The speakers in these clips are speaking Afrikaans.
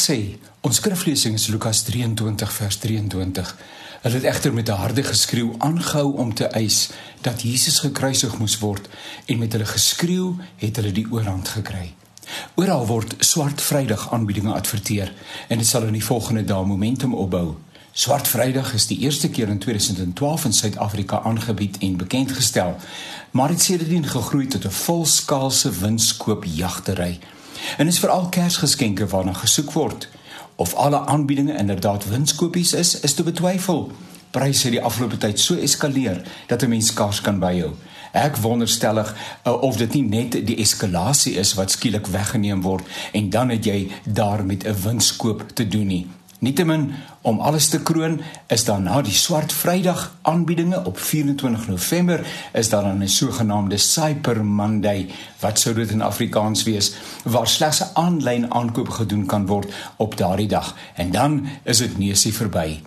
sê, ons skriflesing is Lukas 23 vers 23. Hulle het egter met 'n harde geskreeu aangehou om te eis dat Jesus gekruisig moes word en met hulle geskreeu het hulle die oorhand gekry. Oral word Swart Vrydag aanbiedinge adverteer en dit sal in die volgende dae momentum opbou. Swart Vrydag is die eerste keer in 2012 in Suid-Afrika aangebied en bekend gestel, maar dit sedertdien gegroei tot 'n volskaalse winskoop jagtery. En is veral Kersgeskenke waarna gesoek word. Of alle aanbiedinge inderdaad winskoopies is, is te betwyfel. Pryse het die afgelope tyd so eskaleer dat 'n mens skaars kan byhou. Ek wonderstellig uh, of dit nie net die eskalasie is wat skielik weggeneem word en dan het jy daar met 'n winskoop te doen nie. Nietemin om alles te kroon is daar na die swart Vrydag aanbiedinge op 24 November is daar dan 'n sogenaamde Cyber Monday wat sou dit in Afrikaans wees waar slegs 'n aanlyn aankoop gedoen kan word op daardie dag en dan is dit neusie verby.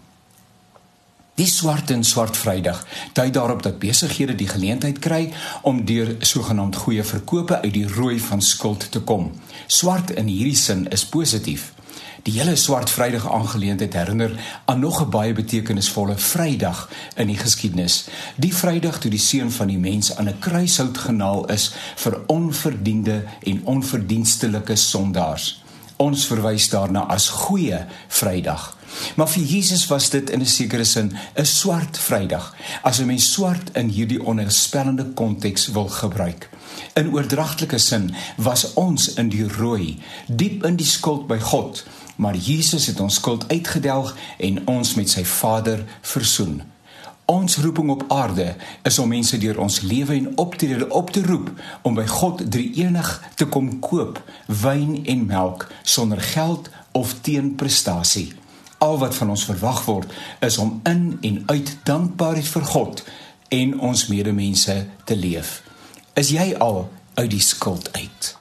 Die swart en swart Vrydag dui daarop dat besighede die geleentheid kry om deur sogenaamd goeie verkope uit die rooi van skuld te kom. Swart in hierdie sin is positief. Die hele swart Vrydag aangeleentheid herinner aan nog 'n baie betekenisvolle Vrydag in die geskiedenis. Die Vrydag toe die seun van die mens aan 'n kruishout genaal is vir onverdiende en onverdienstelike sondaars. Ons verwys daarna as goeie Vrydag. Maar vir Jesus was dit in 'n sekere sin 'n swart Vrydag. As 'n mens swart in hierdie onheilspellende konteks wil gebruik. In oordragtelike sin was ons in die rooi, diep in die skuld by God maar Jesus het ons skuld uitgedelg en ons met sy Vader versoen. Ons roeping op aarde is om mense deur ons lewe en optrede op te roep om by God drie-enig te kom koop wyn en melk sonder geld of teen prestasie. Al wat van ons verwag word is om in en uit dankbaarheid vir God en ons medemense te leef. Is jy al uit die skuld uit?